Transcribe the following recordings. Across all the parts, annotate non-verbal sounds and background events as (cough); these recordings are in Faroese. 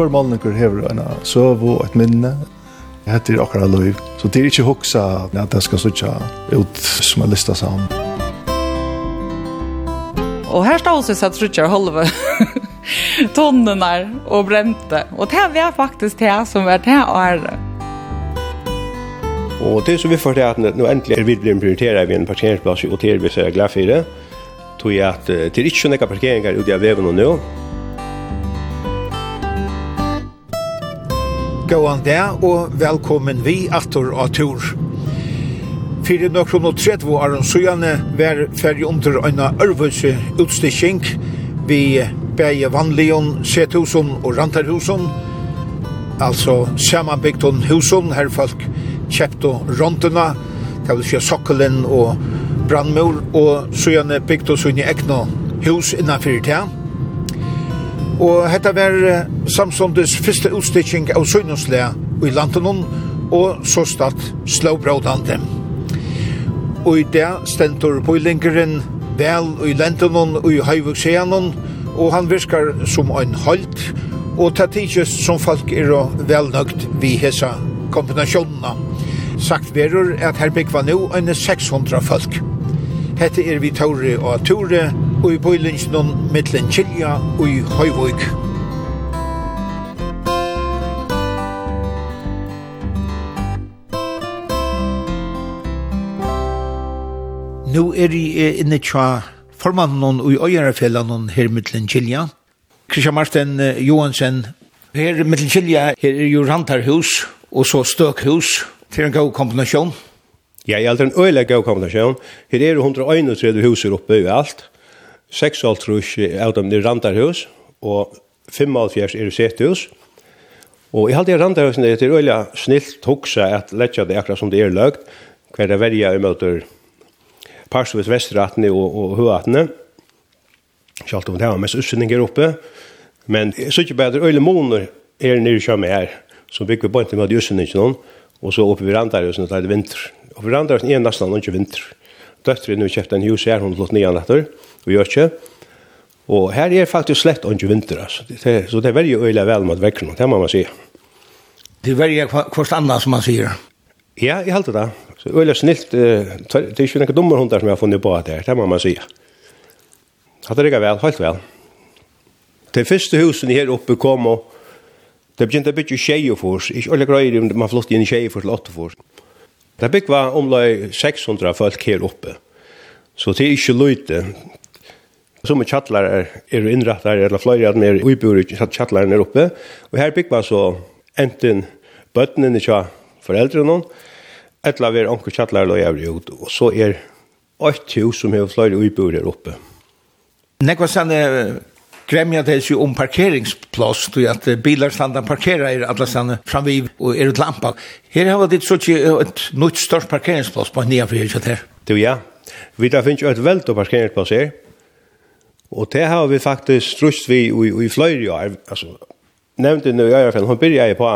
kvar målninger hever en søv og et minne. Det heter akkurat løyv. Så det er ikke hoksa at det skal sutja ut som en lista sammen. Og her stod (laughs) oss at Rutger Holve tonnene og brente. Og det er faktisk det som er det året. Og det som vi får til at nå endelig er vi blir prioriteret ved en parkeringsplass, og til vi ser glad for det, tror jeg at det er ikke noen parkeringer ute av veven og nå, Gåan dag og velkommen vi atur av tur. Fyrir nokron og tredje er en søgjane var ferdig under en ørvøse utstikking vi beie vanlion, sethusen og rantarhusen, altså samanbygton husen, her folk kjept og rontena, det vil si sokkelen og brandmur, og søgjane bygd og søgjane ekna hus innanfyrir til Og hetta var Samsondes fyrste utstikking av søgnuslega i landenon, og så statt slåbrådande. Og i det stentor bøylingeren vel i lentenon og i høyvukseanon, og han virkar som ein halt, og ta tidsjøst som folk er velnøgt vi hesa kombinasjonene. Sagt verur at her byggva nu enn 600 folk. Hette er vi Tore og Tore, og i bøylingsnån mittlen Kylja og i Høyvøyk. Nå er jeg inne tja formannen og i øyerfellene her mittlen Kylja. Kristian Martin Johansen, her mittlen Kylja, her er jo rantarhus og så støkhus til en god kombinasjon. Ja, jeg er en øyelig god kombinasjon. Her er 131 huser oppe i alt. 6 av trus av dem er randarhus, og 5 av fjers er sethus. Og i halde randarhusen er til øyla snilt hoksa at letja det akkurat som det er løgt, hver det verja i møter parstvis vestratene og, og høatene. kjalt om det var mest utsinninger oppe, men jeg synes ikke bare at øyla moner er nere kjømme her, som bygger vi bort med utsinninger og så oppe vi randarhusen og det er vinter. Og vi randarhusen er nesten ikke vinter. Døtteren har kjøpt en hus her, hun har flott nyan etter, og og gjør ikke. Og her er faktisk slett ikke vinter, altså. Det, så det er veldig øyelig vel med vekkene, det må man si. Det er veldig kvart annet, som man sier. Ja, jeg halte det. Så øyelig snilt, det er ikke noen dummer hundar som jeg har funnet på det her, det må man si. Hatt det ikke vel, helt vel. Det første husen her oppe kom og Det begynte å bygge tjejefors, ikke alle greier om man flott inn i tjejefors til åttefors. Det bygde var omlag 600 folk her oppe. Så det er ikke løyte. Som chatlar er, er innrattar, eller fløyre at mer uibur i chatlar er oppe. Og her bygg man så enten bøttene kja foreldre nån. etla vi er anker kjattlar og jævlig ut, og så er 8 hus som har fløyre uibur er oppe. Nekva sanne gremja det ju om parkeringsplats då att bilar standa parkera i alla stannar framvid och är det lampa. Här har det så ju ett nytt stort parkeringsplats på nya för det. Du ja. Vi där finns ju ett väldigt parkeringsplats här. Og det har vi faktisk strust vi i, i flere år. Altså, nevnte nu i Øyafjell, hun byrja på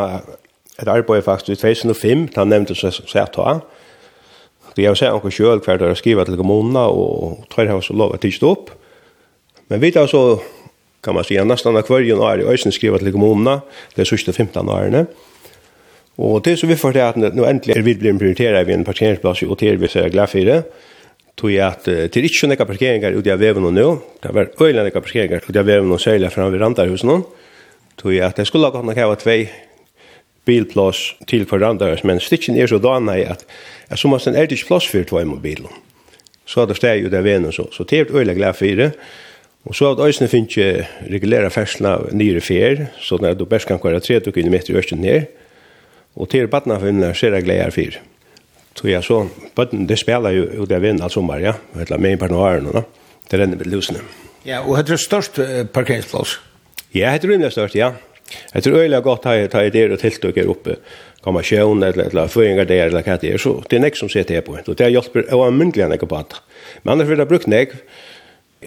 et arbeid faktisk i 2005, han nevnte seg sett da. Det har sett noen selv hver dag skriva til kommunene, og tror jeg også lov å tidst opp. Men vi tar så, kan man si, nesten av hver år i Øysen skrive til kommunene, det er sørste 15 årene. Og det som vi får til at nå endelig er vi blir prioriteret i en parkeringsplass, og til vi ser glad for det, tog jeg at det er ikke noen parkeringer ute av veven og nå, det var øyne noen parkeringer ute av veven og særlig fra verandarhusen nå, tog jeg at jeg skulle ha gått nok hava tvei bilplass til for verandarhus, men stikken er så dana i at jeg som er det ikke plass for tvei mobilen. Så hadde steg ute av veven og så, så det er øyne glad for det, Og så har øyne finnes ikke regulere ferslene av nyere fer, så når du best kan kjøre 30 km i Østen her, og til badna finnes jeg glede for det. Så jag så button det spelar ju ut där vind alltså sommar ja. Hela med på norren då. Det renner med lusne. Ja, och hade det störst parkeringsplats. Ja, det hade det störst ja. Jag tror öliga gott har ta idéer og tiltøk her oppe, Komma sjön eller eller føringer der, eller hva det er, så. Det er nek som sitter her på. og det hjälper och myndligen jag på att. Men annars vil jeg bruke nek,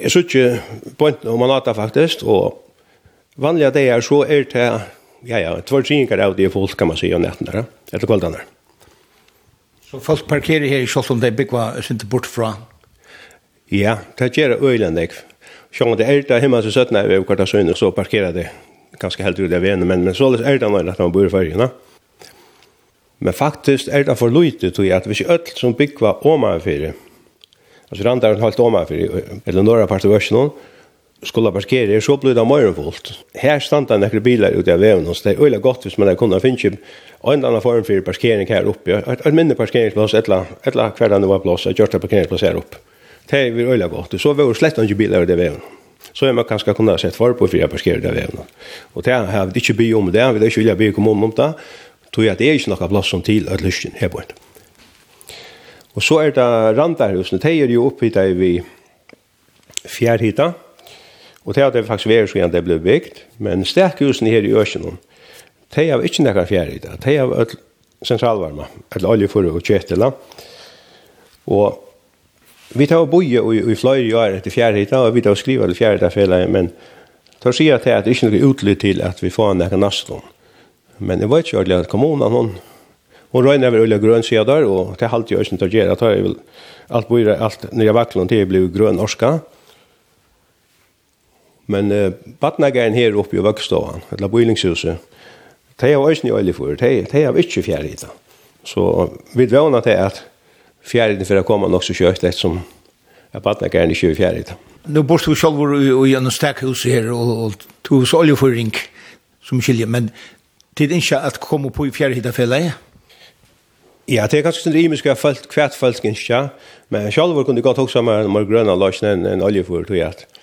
jeg synes ikke på om man har faktiskt och vanliga det er så er det ja ja, två drinkar av det folk kan man si, säga nätterna eller kvällarna. Så folk parkerer her i Kjolsom, de bygger sin bort fra? Ja, det gjør øyland jeg. Sjån, det er det hjemme så søtt når vi kvart av sønne, så parkerer det ganske helt ut av vene, men, men så er det nøyre at man bor i fargen. Men faktisk er det for lite, tror jeg, at hvis øl som bygger omanfyrir, altså randaren holdt omanfyrir, eller norra part av Ørsjøen, skulle parkere, er så ble det mer fullt. Her standa en ekkert bilar ute av veven hos og det er godt hvis man kunne finne en eller annen form for parkering her oppe. Et, et mindre parkeringsplass, et eller hver det var plass, et kjørte parkeringsplass her oppe. Det er veldig godt. Så var det slett ikke bilar ute av veven. Så er man kanskje kunne sett for på for jeg parkerer ute av veven. Og det har vi ikke by om det, vi har ikke vilja by kommunen om det, tog jeg at det er ikke noe plass som til at lysten her på en. Og så er det randarhusene, det er jo opphitt vi fjærhitta, Og det hadde faktisk vært så igjen det ble bygd, men sterkhusene her i Øsjenån, de har ikke nekka fjerde i det. De har øl sentralvarma, eller oljeforre og kjetela. Og vi tar og boje i, i fløyre år etter fjerde i det, og vi tar og skriver til fjerde i det men tar sier att at det ikke er noe utlytt til at vi får nekka nastlån. Men jeg vet ikke ordentlig at kommunen, hun, Hon røyner över Ulla Grön sedar och det halvt jag inte tar gärna tar jag väl allt bor allt nya vacklon till blir grön norska. Men eh, badnagaren her oppe i Vøkståan, eller Bøylingshuset, de har også nye for, de, de har ikke fjærhita. Så vi dvåner til at fjærhita for å komme nok så kjøkt, ettersom at badnagaren ikke er fjærhita. Nå bor du selv i en stekhus her, og du har oljeføring som skiljer, men det tid ikke at komme på i fjærhita fellet, ja? Ja, det er ganske sånn rimisk jeg har hvert folk ikke, men selv kunne jeg godt også med grønne løsene enn oljeføring, tror jeg at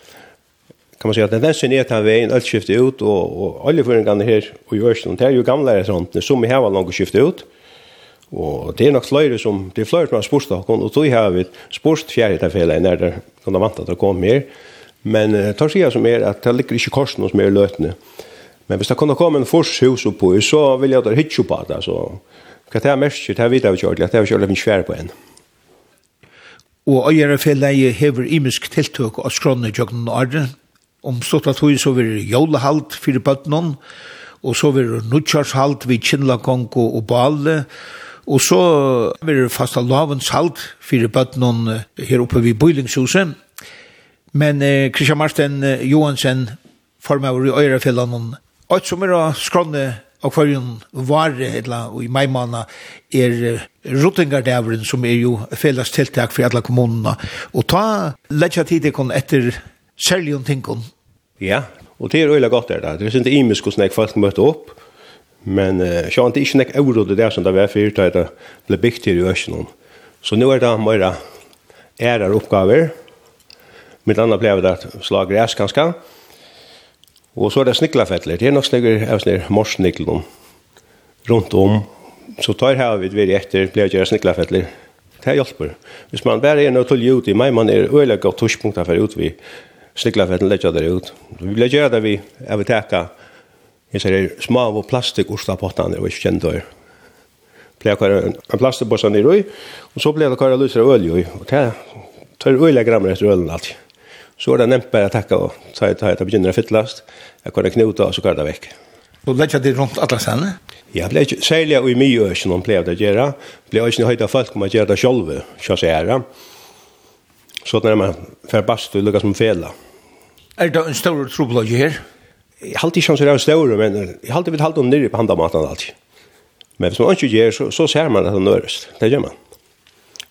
kan man säga att den där synet har vägen allt skifte ut och och alla föringarna här och görs de där ju gamla är sånt som vi har långt skifte ut. Og det er nok fløyre som, det er fløyre som har spurt dere, og tog har vi spurt fjerde til fjellet, når det kunne vant at det kommer mer. Men uh, tar sida som er at det ligger ikke korsen som är løtene. Men hvis det kunne komme en forshus på så vil jeg at det hitje på det, så hva det er mest, det er vidt av kjørlig, det er kjørlig min svær på en. Og øyere fjellet hever imisk tiltøk av skrånne jøkken året, Om stått at hun så vil jólehalt fyrir bøtnån, og så vil nutjarshalt vid Kinlakongo og Bale, og så vil fasta lavenshalt fyrir bøtnån her oppe ved Bøylingshuset. Men eh, Christian Marsten Johansen formar i Øyrefellan, og som er å skrånne av hverjum vare eller, og i maimana er rutingardavurin som er jo felles tiltak for alla kommunene. og ta letja tid ekon etter særlig om tingene Ja, og det er øyla godt der da. Det er ikke imisk hvordan jeg folk møtte opp, men uh, sjåan det er ikke nek euro det der som det var fyrt da det ble bygd her i Øsjønån. Så nå er det mer ærer oppgaver, mitt andre ble det slag græs ganske, og så er det sniklafettler, det er nok snikker av sånne morsniklen rundt om, så tar her vi det etter, ble det sniklafettler, det hjelper. Hvis man bare er nødt til å gjøre ut i meg, man er øyla godt torspunkter for ut vi, stikla för att lägga det ut. Vi lägger det vi är vi täcka. Jag säger små av plastik och stapottan det var känd då. Plea kvar en plastikbossa ner i och så blev det kvar lösa olja i och det tar olja grammar efter ölen allt. Så är det nämnt bara tacka och ta ett ett begynner fittlast. Jag kunde knuta och så kvar det veck. Då lägger det runt alla sen. Ja, blev sälja och i mig som de blev det göra. Blev inte höjda folk man gör det själva. Så så är. Så när man får bastu lukar som fela. Er det en stor trobladje her? Jeg halte ikke om det er men jeg halte vi halte om nere på handamaten alltid. Men hvis man ikke gjør, så, så ser man at det nøres. Det gjør man.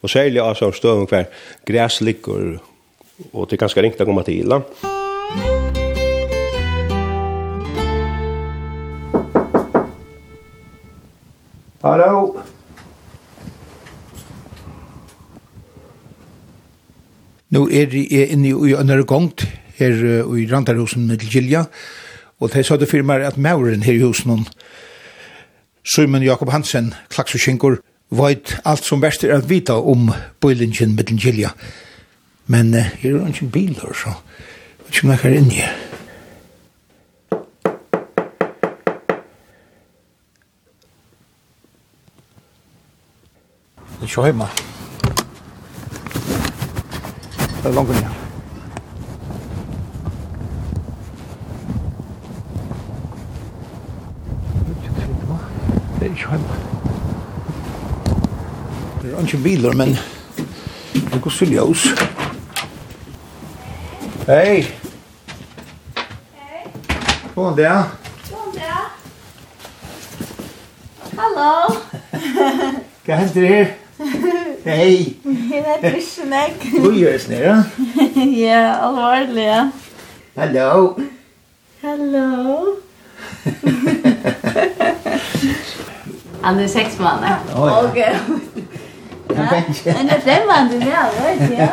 Og særlig av sånn støv hver græs ligger, og det er ganske ringt å komme til. Da. Hallo! Nå er jeg inne i en gångt her uh, i Randarhusen med Gilja, og de sa det for at mauren her i husen, Simon Jakob Hansen, klaks og kjenkur, veit alt som verst er at vita om bøylingen med Gilja. Men uh, her er ikke en bil her, så vet ikke om jeg er inne. Det er ikke hjemme. Det er langt ned. heima. Det er ikke biler, men det går så ljøs. Hei! Hei! God dag! God dag! Hallo! (laughs) Hva henter her? Hei! Jeg vet ikke meg. Du gjør det snir, ja? (laughs) Ja, alvorlig, ja. Hallo! Hallo! Han är sex månader. Okej. Han er främmande ja, vet jag.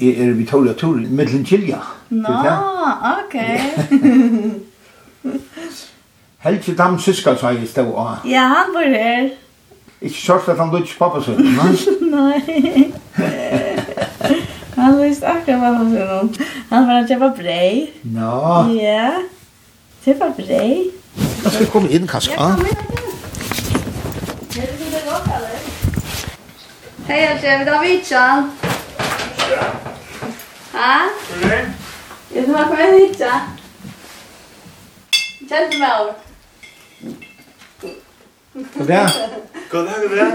Jeg er vi tåler tur i middelen kylja. Nå, ok. Helge Dam Syskal sa jeg stod av. Ja, han bor her. Ikke sørst at han lytter pappa sin, nei? (laughs) Nei. (laughs) Han lyst akkurat pappa sin. Han var han kjøpa brei. Nå. Ja. Kjøpa brei. Jeg skal komme inn, kanskje. Ja, kom inn. Hei, Alsje, vi tar vidtjan. Ha? Hvor er det? Jeg skal komme inn vidtjan. Kjent meg over. God det?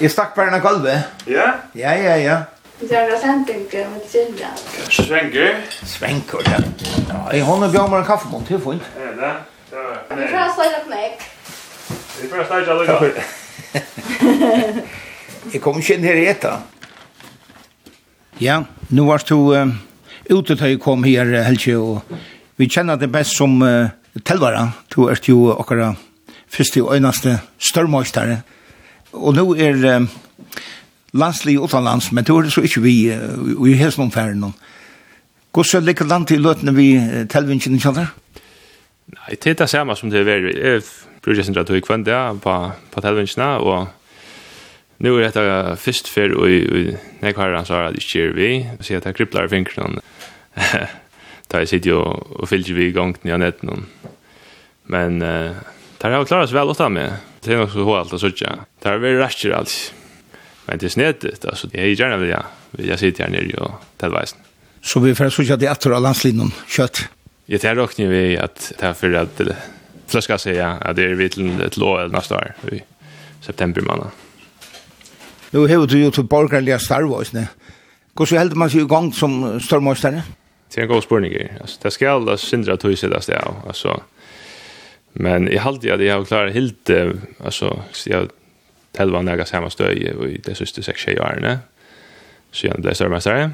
Jeg stakk bare en av gulvet. Ja? Ja, ja, ja göra sendingar med Gilla. Svengur. Svengur, ja. Ja, hon har björn med en kaffebond, det är fint. Ja, det är. Vi får ha slöjt och knäck. Vi får ha slöjt och (laughs) knäck. Jeg kommer ikke inn her i etter. Ja, nå var du uh, ute til jeg kom her, Helge, og vi kjenner det best som uh, telvare. Du er jo akkurat første og øyneste størmøystere. Og nå er... Uh, landslig utanlands, men det var så ikke vi, vi er helst noen færre noen. Hvordan ligger land til løtene vi uh, telvingen kjenner? Nei, det er det samme som det er veldig. Jeg bruker sin rett og kvendt det på, på telvingene, og nå er dette først før, og når jeg har han svaret at det ikke er vi, og sier at jeg kribler fingrene. Da jeg sitter jo og fyller vi i gang gangen i noen. Men uh, det har jeg klart oss vel å ta med. Det er nok så hårdt å sitte. Det har vært rett og slett. Men det är snett, alltså jag är gärna vill jag, vill jag sitta här nere. Så vi får såg det etter av landslinjen, kött? Jag tar dock ni i att det här för att flöska säga att det är vid till ett låg nästa år i september månad. Nu har du jo til borgerlige starvåsene. Hvordan så man man i igång som stormåstare? Det är en god spårning. Alltså, det ska alla syndra tog du sitter där. Alltså, men jag har alltid att jag har klarat helt, alltså, jag Telva nega samma støy i det siste 6-6 årene, så jeg ble størrmestare.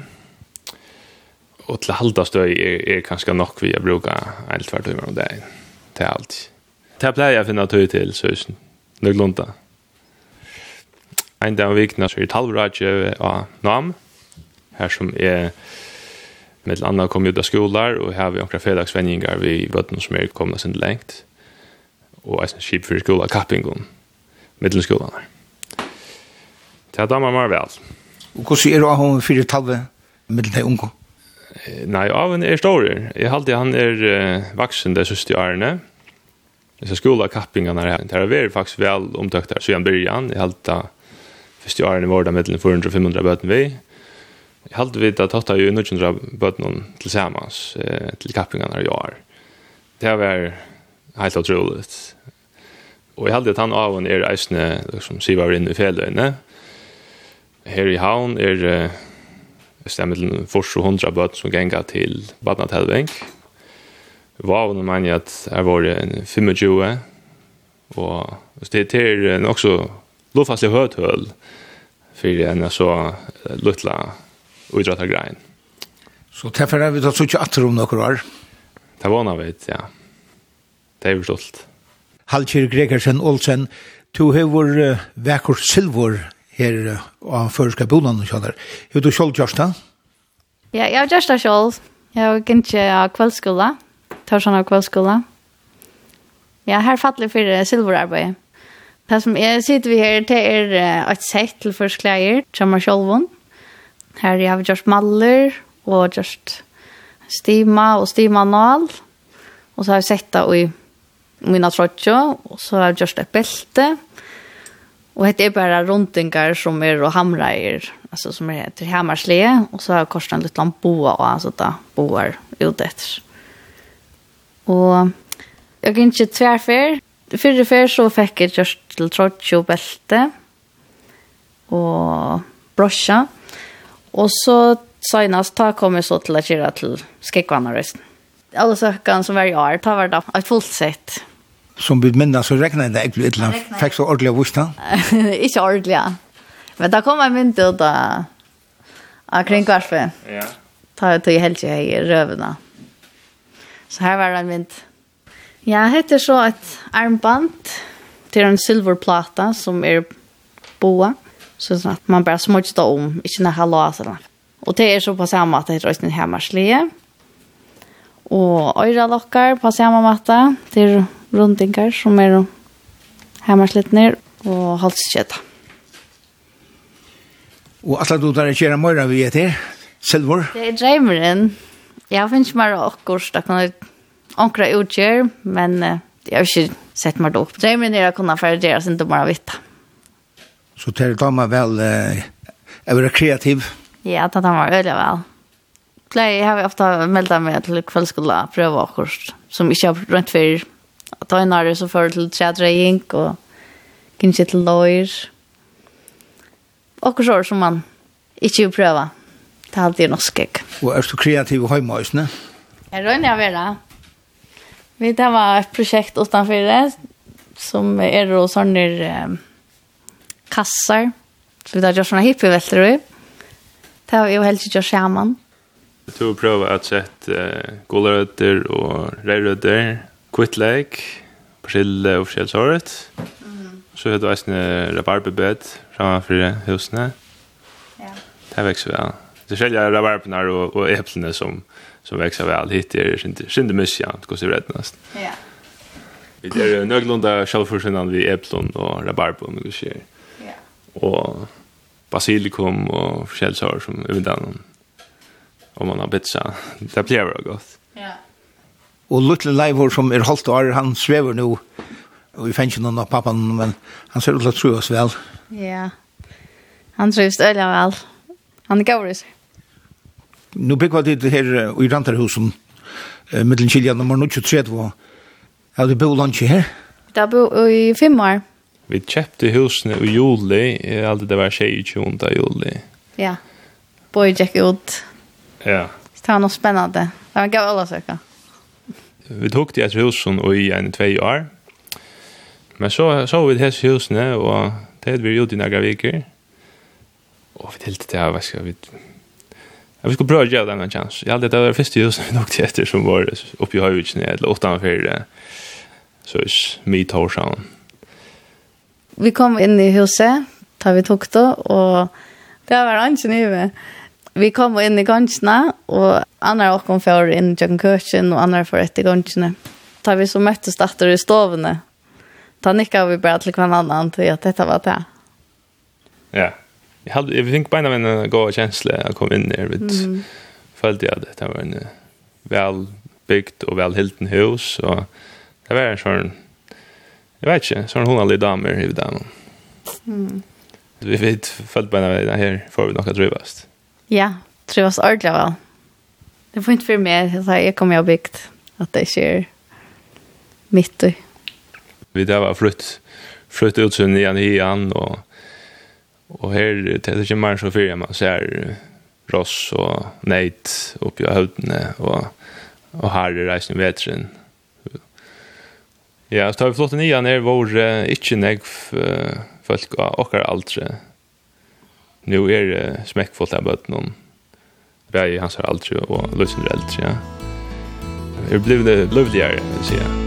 Og til halda støy er, er kanskje nok vi har bruka en tvær timer om dagen til alt. Det pleier jeg å finne tøy til, så jeg nøglunda. Ein dag av vikna så er talvradje av NAM, her som er med et annet kom ut av skolar, og her har vi omkring fredagsvendinger vi bøtten som er kommet sin lengt, og eisen kjip for skola kappingen, mittelskolan her. Det damer meg vel. Og hvordan er du av henne fire talve med de unge? Nei, av henne er stor. Jeg halte han er uh, vaksen det siste årene. Så skola kappingarna her. Det har vært faktiskt väl omtökt där. Så jag början, jag halte første årene var det mellom 400-500 bøten vi. Jeg halte vidt at hatt jo 900 bøten til samans, eh, til kappingene i år. Det var helt utroligt. Og jeg halte at han av henne er eisende, liksom, sier var inne i fjelløyene. Her i havn er uh, stemmet til fors og hundra bøtt som genga til Badna Helveng. Vavn og mann at her var det 25, og det er til en også lovfastlig høythøl for en så luttla uidrattar grein. Så derfor er vi da så ikke atter om noen år? Det var noe vet, ja. Det er jo stolt. Halkir Gregersen Olsen, du har vært silvor her av føreska bolan og kjallar. Har du sjálf gjørst det? Ja, jeg har gjort det selv. Jeg har ikke av kveldsskola, tørsan av kveldsskola. Ja, her fattelig for silverarbeid. Det som jeg sitter vi her, til er et sett til først førstklæger, som er sjálfon. Her har vi gjort maller og gjort stima og stima nål. Og så har jeg sett det i mina trotjo, og så har jeg gjort et belte, og Och det är bara rundingar som är och hamrar alltså som är till hammarsle och så har korsen lite lamboa och alltså där boar ut efter. Och jag gick inte tvärfär. Förra fär så fick jag just till trotsch och bälte och brosja. Och så senast ta kommer så till att köra till skekvarna. Alla sökan som var i år, ta var det ett fullt sätt som vi minna så regnar det egentlig et eller annet. Fikk så ordentlig av vursna? (laughs) Ikke ordentlig, ja. Men da kom jeg mynd ut av, av kringkvarsfet. Ja. Ta ut i helst jeg i røvene. Så her var det en mynd. Ja, heter så et armband til en silverplata som er boa. Så sånn at man bare det om, ikke når jeg har sånn. Og det er så på samme måte, det er også en hemmerslige. Og øyre lokker på samme måte. Det er rundingar som er hemmarslittner og halskjeta. Og alla du tar kjera møyra vi etter, Silvor? Det er dreimeren. Jeg finnes ikke mer akkurat, det kan ankra utgjør, men jeg har ikke sett meg opp. Dreimeren er å kunne ferdere sin dommer av vitt. Så tar du damer vel, er du kreativ? Ja, det tar meg øyelig vel. Jeg har vi ofte meldt meg til kveldskola, prøve akkurat, som ikke har rønt for Og ta det så får til tredreying, og kanskje til løyr. Og så som man ikke vil prøve. Det er alltid norsk, ikke? Og er du kreativ og høymøysene? Jeg rønner jeg være. Vi det var et prosjekt utenfor det, som er og sånne um, kassar. Så vi tar gjør sånne hippievelter i. Det har vi jo helst ikke gjør sammen. Jeg tror vi prøver å sette uh, gulrøtter og rødrøtter kvittleik, persille og forskjellig såret. Så har du eisne rabarbebed framfor husene. Ja. Det vekser vel. Det skjelja rabarbene og, og eplene som, som vekser vel. Hitt er skinde mysja, det går så rett nesten. Ja. Vi er nøglunda sjølvforskjennan vi eplon og rabarbon, det skjer. Ja. Og basilikum og forskjellig såret som udan om man har bitt. Det blir vel godt. Ja. Og Lutle Leivor som er holdt år, han svever nå, og vi finner ikke noen av pappan, men han ser ut til å tro oss vel. Ja, han trivs øyla vel. Han er gavris. Nå bygger vi det her i Rantarhusen, uh, middelen Kilja nummer 23, og har du bo lunch her? Da bo i fem år. Vi kjøpte husene i juli, alltid det var 22. juli. Ja, Boi jeg ut. Ja. Så det var noe spennende. Det var gav alle søker vi tok det etter husen og i en tvei år. Men så så vi hese husene, og det hadde vi gjort i några veckor. Og vi tilte til, hva skal vi... Ja, vi skulle prøve å gjøre en chans. Ja, det var det første husen vi tok det etter som var oppe i Høyvitsen, eller utenfor, så er mitt hårsavn. Vi kom inn i huset, da vi tok det, og det var ikke nye vi kom inn i gansjene, og andre åkken får inn i kjøkkenkøkken, og andre får etter gansjene. Da vi så møttes datter i stovene, da nikket vi bare til hver annen til at dette var det. Ja. Jeg, hadde, jeg fikk beina med en god kjensle å komme inn her, vet mm. følte jeg at dette var en vel bygd og vel hilden hus, og det var en sånn, jeg vet ikke, sånn hundalig damer i damen. Mm. Vi vet, følte beina med her, får vi nok å drivast. Mm. Ja, trivas ordentlig vel. Det var ikke for meg, jeg kommer jo bygd, at det ikke mitt i. Vi där var flytt, flytt ut sen igen i igjen, og, og her det er ikke mer så fyrer man ser ross og neit oppi av høvdene, og, og her er reisen i vetren. Ja, så tar vi flott nian her, hvor uh, ikke negv uh, folk av okker aldre, nu er det smekkfullt av bøtten någon. Bär i hans här aldrig och lösen det aldrig, ja. Jag blev det lövligare, vill säga.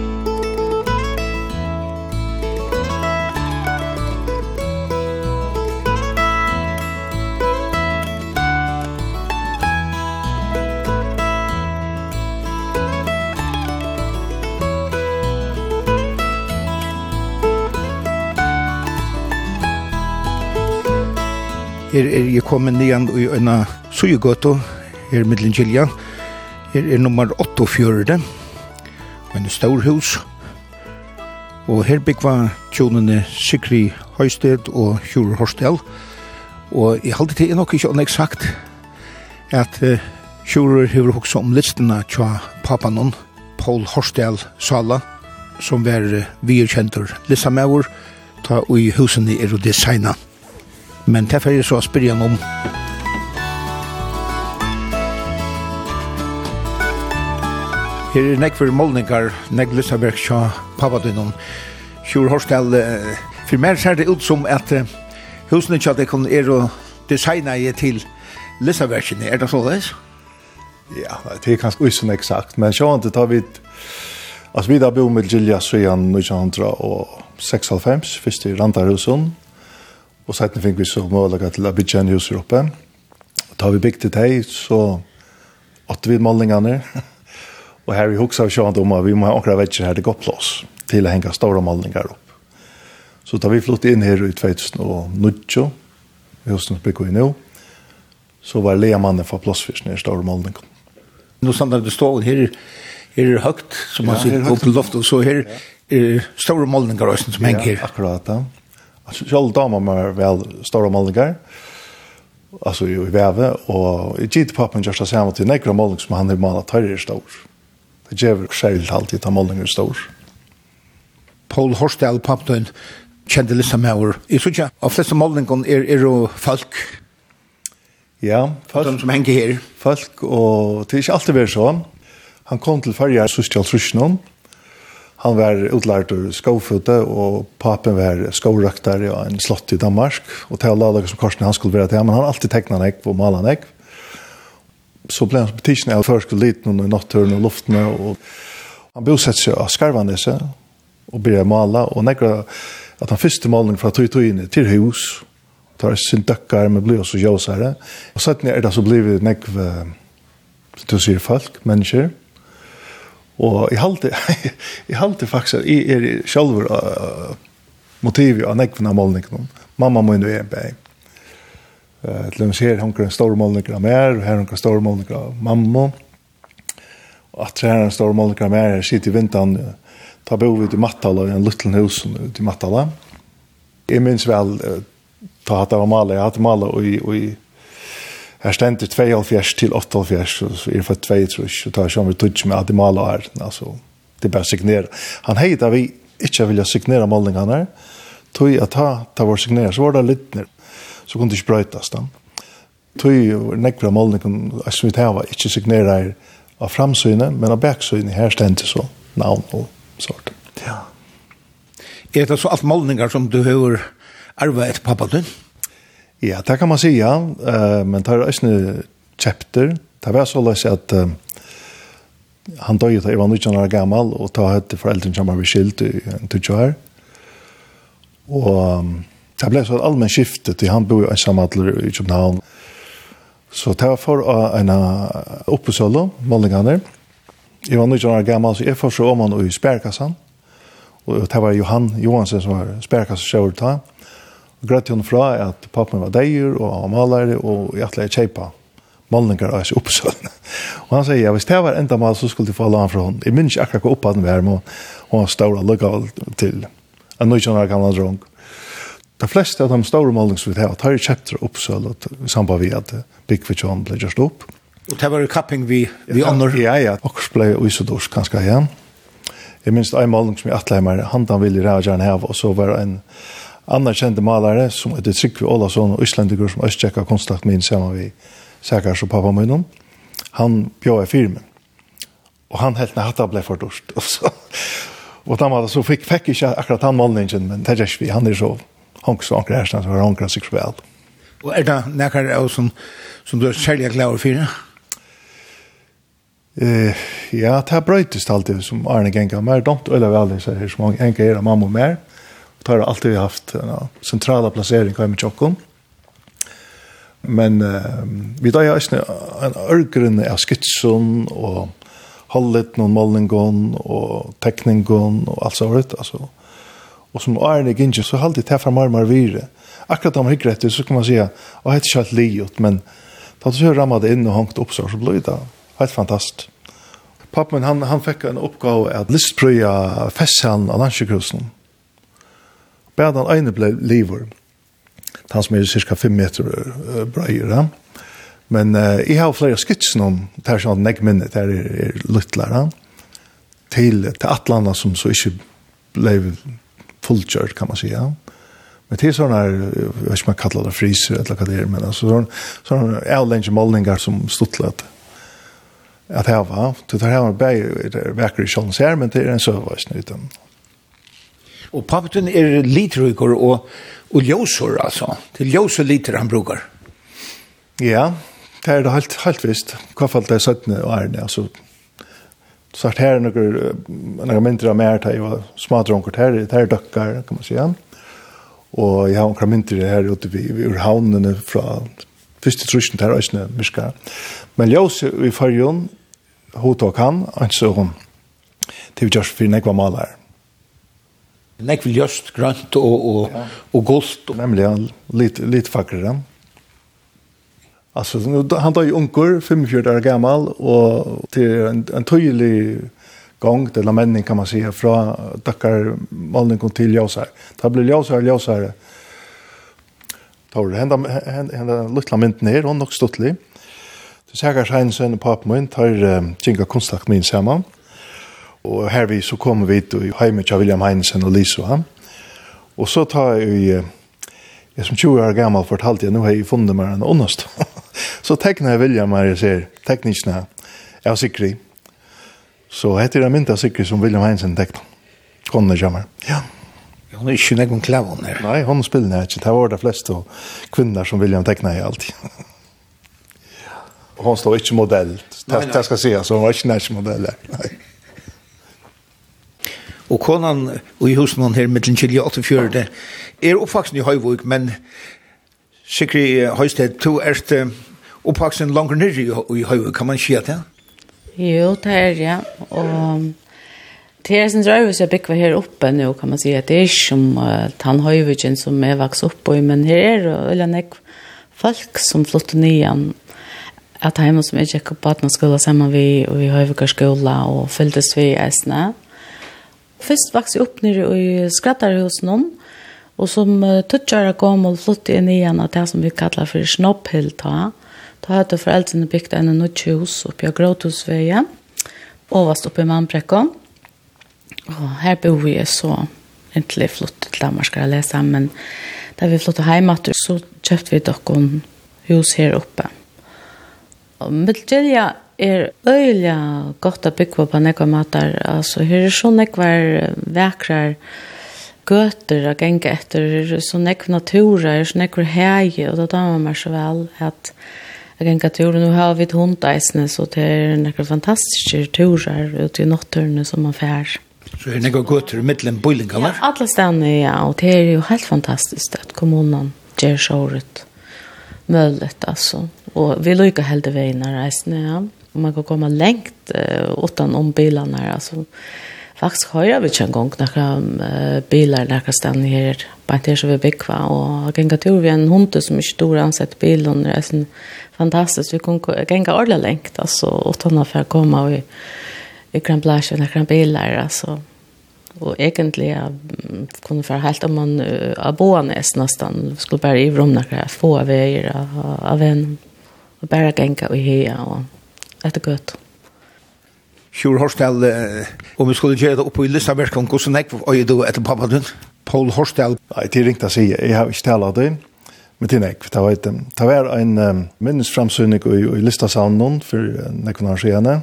Her er jeg kommet nian i øyna Sujegøto, her middelen Gilja. Her er nummer 48, men stor hus. Og her byggva tjonene Sikri Høysted og Hjur Horstel. Og jeg halte til nok ikke eksakt at uh, Hjur hever hoksa om listene tja papanon, Paul Horstel Sala, som var uh, virkjentur lissamauer, ta ui husene er og designa men det er så spørre jeg om. Her er nekk for målningar, nekk lysaberg tja papadunum. Sjur Horsdal, for meg ser det ut som at husene tja det kun er å designa i til lysabergene, er det så det? Ja, det er kanskje ikke sånn eksakt, men sjå inte tar vi Altså, vi da bor med Gilja Søyan 1996, først i Randarhusen. Og setten fikk vi så målaga til å bygge en hus oppe. Og da vi bygde det så åtte vi målingene. (laughs) og her vi har vi sjående om at vi må ha akkurat vekker her det går plass til å henge store målinger opp. Så da vi flyttet inn her i 2009, i høsten bygde vi nå, så var lea mannen for plassfyrsten i store målinger. Nå stod det står her, her er høyt, som man sier, oppe i loftet, og så her er store målinger som henger her. Ja, akkurat da. Ja. Alltså själv damer mer väl stora målningar. Alltså i väve och i gitt pappen just att säga till nekra målningar som han har målat här i stor. Det ger själv alltid ta målningar stor. Paul Horstel pappen kjente lista med år. Jeg synes ikke, av fleste målningene er, er jo folk. Ja, folk. De som henger her. Folk, og det er ikke alltid vært sånn. Han kom til færre, jeg synes ikke han var utlært ur skoføte, og papen var skovraktar i en slott i Danmark, og til alle som korsen han skulle være til, men han har alltid tegnet han ekv og malet han ekv. Så ble han på av først og liten noen i natturen og luftene, og han bosett seg av Skarvanese, og begynte å male, og nekker at han første malen fra tog togene til hus, tar sin døkker, men blir også jøsere. Og sånn er det så blir vi nekv, som du sier folk, mennesker, Og jeg halte, (laughs) jeg halte faktisk at jeg er selv uh, motivet av nekvene av målningene. Mamma må inn og en bæg. Uh, til hun her, hun kan store målninger av mer, og her hun kan store målninger av mamma. Og at her hun store målninger av mer, her sitter i vinteren, uh, ta bo vi til Mattala, i en liten hus til Mattala. Jeg minns vel, uh, ta hatt av Amalia, jeg hatt Amalia, og i, og i Her stender 72 til 78, så er det for 2 tror jeg, og tar seg vi tog med at de maler her, altså, det er bare å signere. Han heiter vi ikke vilja signere målningene her, tog at ta, ta vår signere, så var det litt ned, så kunne det ikke brøytas da. Tog nekra målningene, som vi tar var ikke signere her av framsynet, men av baksynet, her stender så navn og sort. Ja. Er det så alt målninger som du har arvet pappa din? Ja, det kan man säga. Uh, men det är en chapter. Det var så lätt att uh, han dog ju till var 19 år gammal, och ta hette föräldern som var beskilt i en tutsjør. Och um, det blev så ett allmän skifte till han bor jo ensamhandler i Köpenhamn. Så det var for en oppesølle, målingene. Jeg var 19 år gammal, så jag får så om han i spärkassan. Och det var Johan Johansson som var spärkassan sjøret da grøtte hun fra at pappen var deier og han malere, og jeg atle jeg kjeipa målninger av seg oppsøkene. og han sier, ja, hvis det var enda mal, så skulle de få alle han fra henne. Jeg minns ikke akkurat hva oppad vi er, men hun var stor og lukket til en nøytjønner gamle drong. De fleste av de store målninger som vi har, tar jo kjøpter oppsøkene i samband med at Bikvichon ble gjørst opp. Og det var jo kapping vi, vi ånder. Ja, ja. Akkurs ble uisodors ganske igjen. Jeg minns en målning som jeg atleimer, han han ville ræva gjerne heva, og så var en anerkjente malare som heter Trygve Ålason og Øslandiker som Østjekka konstant med sammen vi Sækars og pappa min han bjør i firmen og han helt hatta ble for dårst (laughs) og så og da så fikk fikk ikke akkurat han målningen men det er ikke vi han er så hanks og anker her, så har anker seg vel og er det nekker av som som du er særlig glad over fire? Eh, ja, det er brøytest alltid som Arne Genka mer dumt, eller vel, så er så mange enke er mamma og mer. Mm tar alltid haft en know, centrala placering i Mekjokkom. Men uh, vi tar jo en ørgrunne av skitsen og holdet noen målningen og tekningen og alt sånt. Altså. Og som Arne Ginge så holdt det här fra marmar vire. Akkurat om hyggelig etter så kan man säga at det er ikke helt livet, men da du så rammet det inn og hongt opp så, så blir det helt fantastisk. Pappen han, han fikk en oppgave at listprøya fessan av landsjøkrusen bare den ene ble liver. Han som er cirka 5 meter uh, breier. Ja? Men uh, jeg har flere skitsen om det er sånn jeg minnet, det er, er lyttlere. Ja? Til, til atlanda som så ikke ble fullkjørt, kan man si. Ja? Men til er sånne, jeg vet ikke om jeg kaller det friser, eller hva det er, men altså, sånne, sånne avlenge målninger som stuttlet at hava. Det tar hava bæg, det er vekker i sjålen ser, men det er en søvvarsn utan. Og pappetun er litrykker og, og ljøsor, altså. Til ljøsor liter han brukar. Ja, det er det helt, helt visst. Hva fall det er 17 årene, altså. Så her er noen, noen mindre av mer, det var smadronker, her, her er døkker, kan man si. Og jeg har noen mindre her ute vi, vi ur havnene fra første trusjen til Øysene, Myska. Men ljøsor i fargen, hun tok han, han så hun. Det vi gjør for nekva maler. Nek vil just grønt og, og, og gult. Nemlig, ja, litt, litt fakrere. Altså, han tar jo unger, 45 år gammal, og til en, en tydelig gång till männen kan man säga från tackar mallen kom till Josar. Det blir så här Tar det hända hända lilla mynt ner hon nog stuttlig. Det säger Heinsen på på mynt har kinka konstakt min samman. Og her vi så kommer vi till hjemme til William Heinesen og Lisa. han. Og så tar jeg jo, jeg som 20 år gammel fortalte jeg, nå har jeg funnet meg en åndest. (laughs) så tekner jeg William her, jeg ser teknikkene av Sikri. Så heter det mynda Sikri som William Heinesen tekner. Kone kommer. Ja. Hon er ikke noen klæven her. Nei, hon spiller nær ikke. Det var det fleste kvinner som William tekner i alltid. hon står ikke modell. Det skal sies, hon var ikke nærmest modell. Nei. Og konan og i husen hon her mittlen Kjelje 84 er oppvaksen i Høyvåg, men Sikri Høysted, to er oppvaksen langer nyrri i Høyvåg, kan man skia det? Jo, det er, ja. Og det er sin drøyvis jeg bygger her oppe nå, kan man si, at det er ikke som uh, Tannhøyvågen som er vaks oppe i, men her er det veldig nek folk som flytter nyan at heima som er ikke på at man skulle sammen vi, og vi har skola og fylltes vi eisne. Mm først vokste opp nere i skrattarhusen om, og som uh, tøtjere kom og flyttet inn igjen av det som vi kallar for snopphyllta. Da hadde foreldrene bygd en nødt hus oppe i Gråthusveien, og overst oppe i Mannbrekken. Og her bor vi så egentlig flyttet til Danmark skal jeg lese, men da vi flyttet hjemme, så kjøpte vi dere hus her oppe. Og med er øyla godt å bygge på nekva matar. Altså, her er så nekva vekrar gøter å genge etter, her er så nekva natura, her er så nekva hege, og da damer man så vel at jeg genge tur, nå har vi et hundeisne, så det er nekva fantastiske turer ute i notturene som man fær. Så er det nekva gøter i middelen bøylinga, Ja, alle stedene, ja, og det er jo helt fantastisk at kommunen gjør så året. Møllet, altså. Og vi lykker helt veien her är. ja. Och man kan komma längt eh, utan om bilarna. Alltså, faktiskt har vi inte en gång några eh, bilar, några ställen här. Bara inte så vi byggva. Och gänga tur vi en hund som är stor ansett bilen. Det är så fantastiskt. Vi kan gänga ordentligt längt. Alltså, utan att få komma och i, i Grand Blanche och några bilar. Alltså, och egentligen kunne för helt om man uh, abonnes nästan skulle bare i rom några få veier av en och bara gänga och heja och etter gøtt. Sjur Horsdal, om vi skulle gjøre det oppe i Lysaberskong, hvordan er det du etter pappa din? Paul Horsdal? Nei, det er ringt å si, jeg har ikke talt av det, men det er ikke, det var, det var en um, minnesframsynning i, i Lysasavnen for nekken år siden.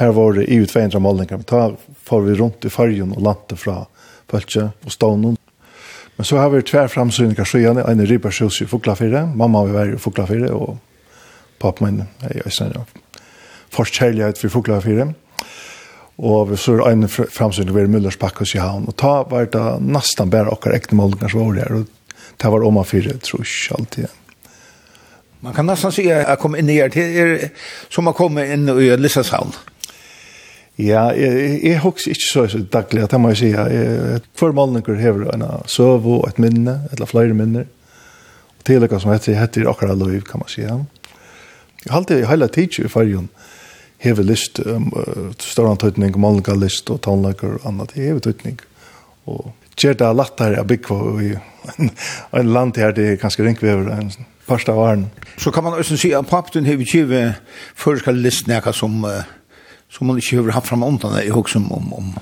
Her var det i 200 målinger, da får vi rundt i fargen og landet fra Pøltje og Stånen. Men så har vi tver framsynninger siden, en i Ribersjøs i Foklafire, mamma vil være i Foklafire, og pappa min er i Østlandet forskjellighet for Fuglafire. Og vi så en framsynning ved Mullers pakkes i havn. Og ta var det nesten bare okker ekne målninger som var der. Og det var om man fire, tror jeg, alltid. Man kan nesten si at jeg kom inn i her til er, som har kommet inn i Lissashavn. Ja, jeg, jeg husker ikke så så daglig, det må jeg si. Jeg, hver målninger hever en søv og et minne, eller flere minner. Og til det som heter, heter akkurat lov, kan man si. Jeg har alltid hele tiden i fargen. Ja hever list, um, uh, større antøytning, målninger list og tannlager og annet, det hever tøytning. Og gjør det lett her, jeg bygger i en land her, det er ganske ringvever, en parst av åren. Så kan man også si at papten hever kjive førskal list nekka som, som man ikke hever hatt fram undan, jeg hos om, om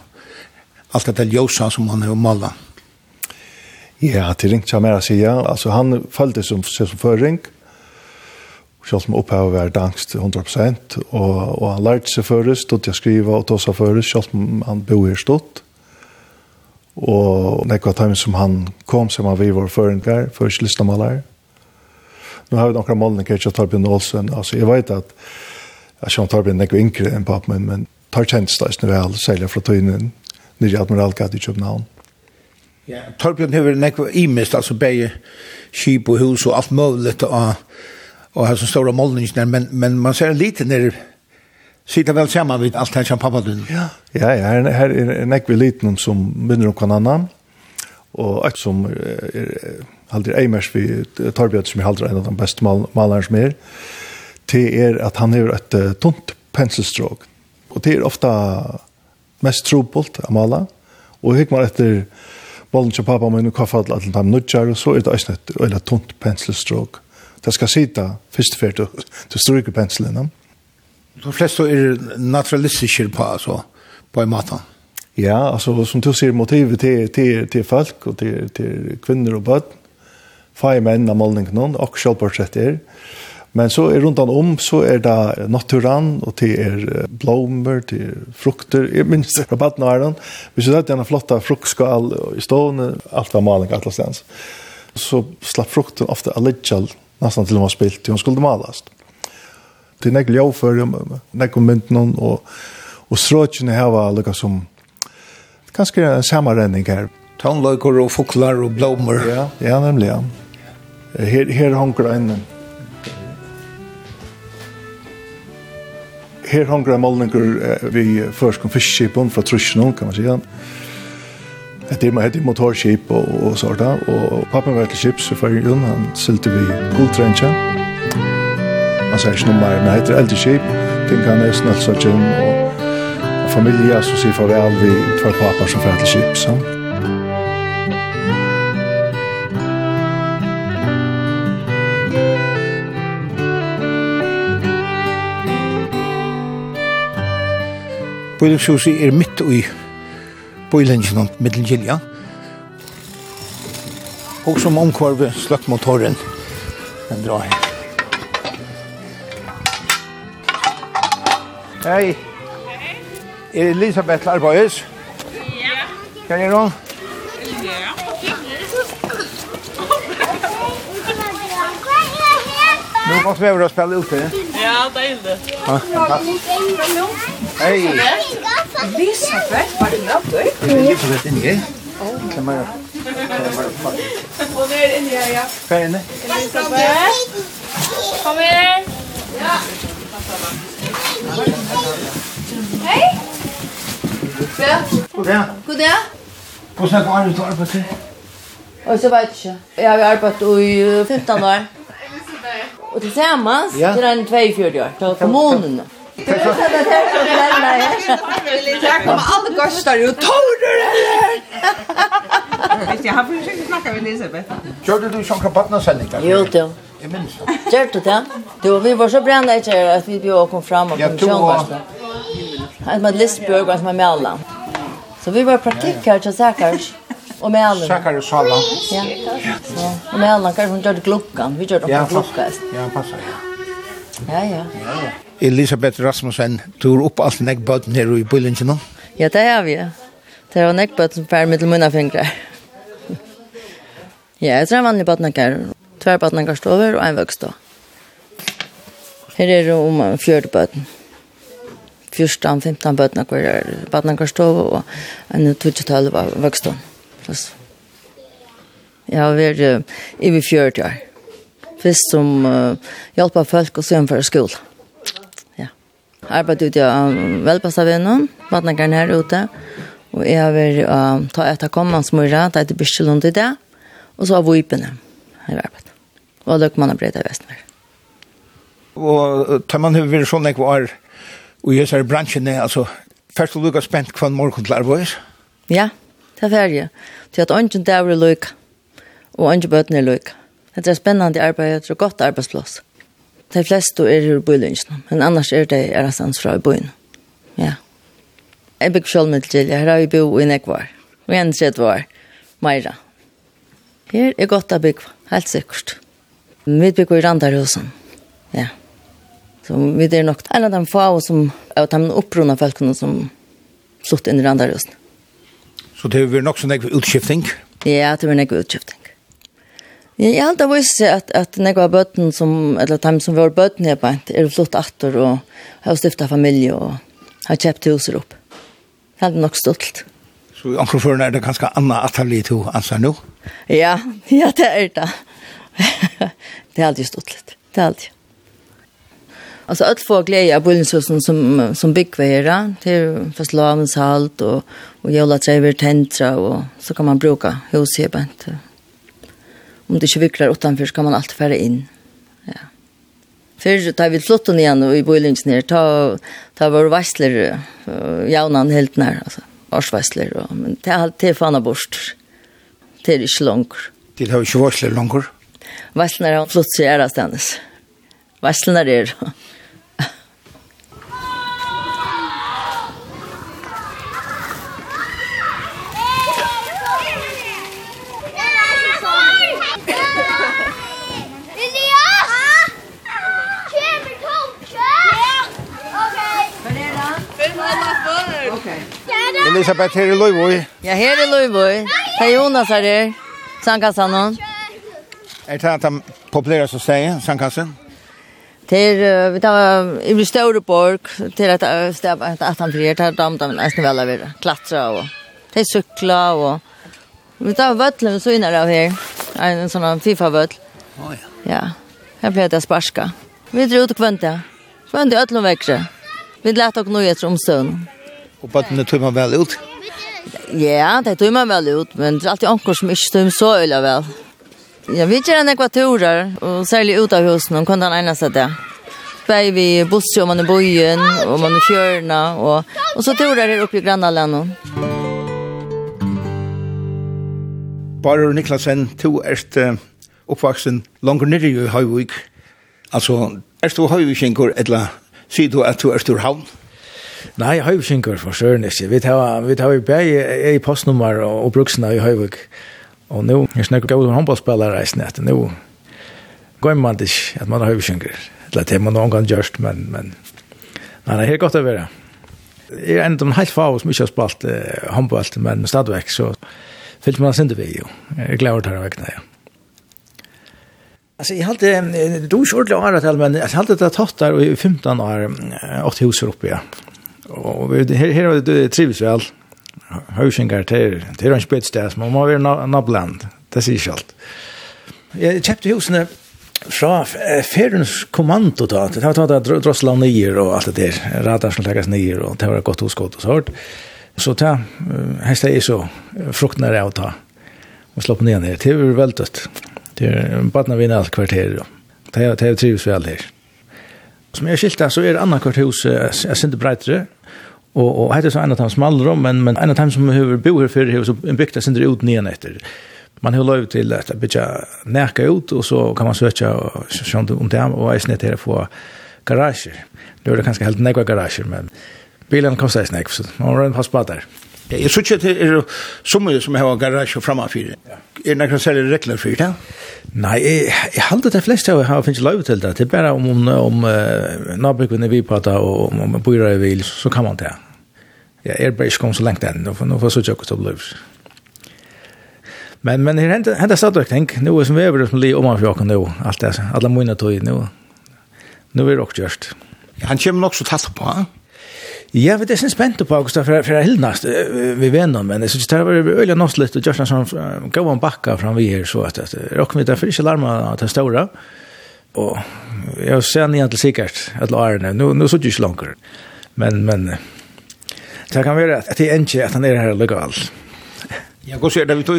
alt dette ljosa som han har malet. Ja, det ringt seg mer å si, ja. Altså, han følte som, som føring selv om opphavet var dangst 100%, og, og han lærte seg først, stod til å skrive og ta seg først, selv om han bo her stått. Og nekva time som han kom, som han vi var føringar, først listamalar. Nå har vi noen målene, ikke Torbjørn Olsen, altså jeg vet at jeg kjenner Torbjørn nekva yngre enn papp, men, men tar kjent det snu vel, særlig fra tøynen, nyrje Admiralgat i København. Ja, Torbjørn har nekva imest, altså begge skip og hus og alt mulig, og og har så stora målningar men men man ser lite när sitter väl samman vid allt här som pappa dun. Ja. Ja, ja, här här är en ekvi liten som minner om kan annan. Och ett som är aldrig Eimers vi Torbjörn som är aldrig en av de bästa mal malaren som är. Det är att han har ett uh, tunt penselstråk. Och det är ofta mest trobult att mala. Och hur man efter bollen till pappa men nu kaffar alla till dem nudjar och så är det ett öjligt tunt penselstråk. Mm Det skal sitte først før du, du stryker penselen. De fleste er naturalistiske på, altså, på en måte. Ja, altså, som du sier, motivet til, til, til folk og til, til kvinner og bøtt, feie menn av målningen, og selvportrett er. Men så er rundt om, så er det naturan, og det er blommer, det er frukter, jeg minns det fra baden av Ireland. Vi synes at det er en flotta fruktskal i stående, alt var maling, alt var. Så slapp frukten ofte av litt nästan till hon var spilt till hon skulle malas. Det nägg jag för nägg kom mynt någon och och stråchen här var lika som ganska en sammanrändning här. Tonlökor och foklar och blommor. Ja, ja nämligen. Här här honkar en Her hongra molningur vi først kom fiskskipen fra Trusjnån, kan man sige. Jeg dimmer hette motorskip og, og sånt. Og pappa var til skips i førjen, han sylte vi guldtrensja. Han sier ikke noe mer, men heter eldre skip. Ting kan jeg snart så kjønn, og familie som sier farvel vi for pappa som fer til skip, Sant? Bøylingshuset er midt i bøylingen om middelgilja. Og som omkvarve sløkt motoren. Den drar her. Hei. Er Elisabeth Larbois? Ja. Hva er nå? Ja. Nu måste vi över och spela ute. Ja, det är det. Hej. Elisabeth, var du nöjd? Det är ju på rätt inne, gej? Åh, kameran. Hon är inne här, ja. Kan inne? Kom här. Ja. Hej. God dag. God dag. Hvordan er det arbeidet Och arbeidet? Og så vet jeg ikke. Jeg har arbeidet i 15 år. Og tillsammans, sammen, så en det 42 år. Til kommunen. Det Du vet att det här som lämnar här. Där kommer alla gostar ut. Tårder eller? Visst, jag har försökt snacka med Elisabeth. Körde du som kabattnasändningar? Jo, då. Jag minns det. Gör du det? Du, vi var så brända i kärra att vi bjöd och kom fram och kom tjån värsta. Att man Lisbjörg var som var med. Så vi var praktikar till Sakars. Och med alla. Säkar och Sala. Ja. Så, och med alla kanske hon det glockan. Vi gjorde också glockan. Ja, passar. Ja, ja. Ja, ja. Elisabeth Rasmussen, du er oppe alt nek bøten her i bøylingen? Ja, det er vi. Det er nek bøten per mittel munna fingre. (laughs) ja, jeg tror en vanlig bøten her. Tver bøten her står over, og en vøkst da. Her er det om fjørte bøten. 14-15 bøten her er bøten her står over, og en 20-tallet var vøkst da. Jeg har vært i 40 år. Først som uh, hjelper folk og sønne for skolen arbeidet ute av velpassavinnen, vattnageren her ute, og jeg har vært uh, ta etter kommende kommansmøyre, ta etter bysselund i det, og så har vi vipene her i arbeidet. Og løkmannen ble det vesten her. Og tar man hver sånn jeg var, og jeg ser bransjen, altså, først og lukket spent hva morgen til arbeid? Ja, det er ferdig. Til at ånden der er lukket, og ånden bøten er lukket. Det er spennende arbeid, det er godt arbeidsplass. De fleste er i bøylinjen, men annars er det er hans fra i bøyen. Ja. Jeg bygger selv med til her har vi bo i nekvar. Og en tredje var Meira. Her er godt å bygge, helt sikkert. Vi bygger i Randarhusen. Ja. Så vi er nok en av de få som er de opprunne folkene som slutt inn i Randarhusen. Så det er nok sånn utskifting? Ja, det er nok utskifting. Ja, jeg har visst at, at når jeg var bøtten som, eller de som var bøtten jeg på er flott atter og har stiftet familie og har kjøpt huser opp. Det er nok stolt. Så i ankerføren er det ganske annet atterlig to anser nå? Ja, (laughs) ja, det er det. (laughs) det er alltid stolt litt. Det er alltid. Alltså att få glädje av Bullenshusen som, som byggve här. Det är halt och, och jävla träver tentra och så kan man bruka huset här Om det ikke vikler utenfor, så kan man alltid fære inn. Ja. Før tar vi flotten igjen i boilingen her, ta, ta våre veisler, jaunan helt nær, altså, årsveisler, og, men det er alltid fannet bort. Det er ikke langt. Det er ikke veisler langer? Veisler har flott seg ærestendes. Veisler er det. Elisabeth her er Løyvøy. Ja, her er Løyvøy. Hei Jonas er her. Sandkassan hon. Er det at han populerer så steg, Sandkassan? Til, vi tar, i blir større borg, til at det er at han frier, til at han nesten vel av det. Klatra og, til sykla og, vi tar vøtlen så innan av her. En sånn FIFA-vøtl. Å ja. Ja, her pleier det sparska. Vi drar ut og kvønte. Kvønte i øtlom vekkere. Vi lærte oss noe etter omstående. Og bøttene tog man vel ut? Ja, det tog man vel ut, men det er alltid anker som ikke tog så øyla vel. Ja, vi gjør en ekvatorer, og særlig ut av husen, og kan den ene det. Bæg vi busser, om man er bøyen, og man er fjørene, og, og så tog det her oppe i Grannalandet. Bare Niklasen, to erst uh, oppvaksen langer nere i Høyvik. Altså, erst du Høyvikinger, eller sier du at du erst ur havn? Nei, Høyvikinger for søren ikke. Vi tar, vi tar i bæg i postnummer og, og bruksene i Høyvik. Og nå, jeg snakker gav om håndballspillere i snett. Nå går man ikke at man er Høyvikinger. Det er man noen gang gjørst, men, men nei, det er helt godt å være. Jeg er en av de helt fag som ikke har spalt eh, håndball, men stadigvæk så fyllt man sin vi jo. Jeg gleder til å vekkene, ja. Alltså jag hade du är ordentligt året men jag hade det tatt där i 15 år åt hus uppe. Og her, her var det trivs vel. Hausingar, det er en spetstes, man må være nabland. Det sier ikke alt. Jeg kjøpte husene fra Ferens kommando da. Det var tatt av drossla nyer og alt det der. Radar som legges nyer og det var godt hoskott og sånt. Så ta, hästa är så fruktene er å ta. Og slå på ned. Det er veldig dødt. Det er en badna vinner alt kvarter. Det er trivs vel her. Som jeg skilta, så er det andra kvart hus, jeg synes det breitere, og, og heter så en av dem smalere, men, men en av dem som har bo her fyrir hus, en bygd, jeg synes det ut nyan efter. Man har lov til at bytja nærka ut, og så kan man søtja sånn om det, og jeg snitt her få garasjer. Det er det kanskje helt nekva garasjer, men bilen kostar jeg snek, så man må pass på der. Jeg synes ikke det er så mye som har garasje fremme av fire. Er det noen særlig regler for det? Nei, jeg, jeg halte det fleste av har finnes lov til det. Det er bare om, om om uh, nabrykkene vi prater og om man bor i vil, så kan man det. Jeg er bare ikke kommet så lengt enn, nå får jeg så tjokk til å Men, men her hentet hent stadig ting. Nå er som vi er som li om av fjåken nå, alt det. Alle mine tog nå. Nå er det også gjørst. Han kommer nok så tatt på, han. Ja, vi er sin spent på Augusta for, for hildnast vi venner, men det så det var øyla nåst litt, og Gjørsna som gav en backa fram vi her, så at rock med derfor ikke larma at det stora. og jeg ser ni igjen til sikkert, at la nu nå, nå sitter ikke men, men, det kan være at det er ikke at han er her legal. Ja, går ser det vi tog,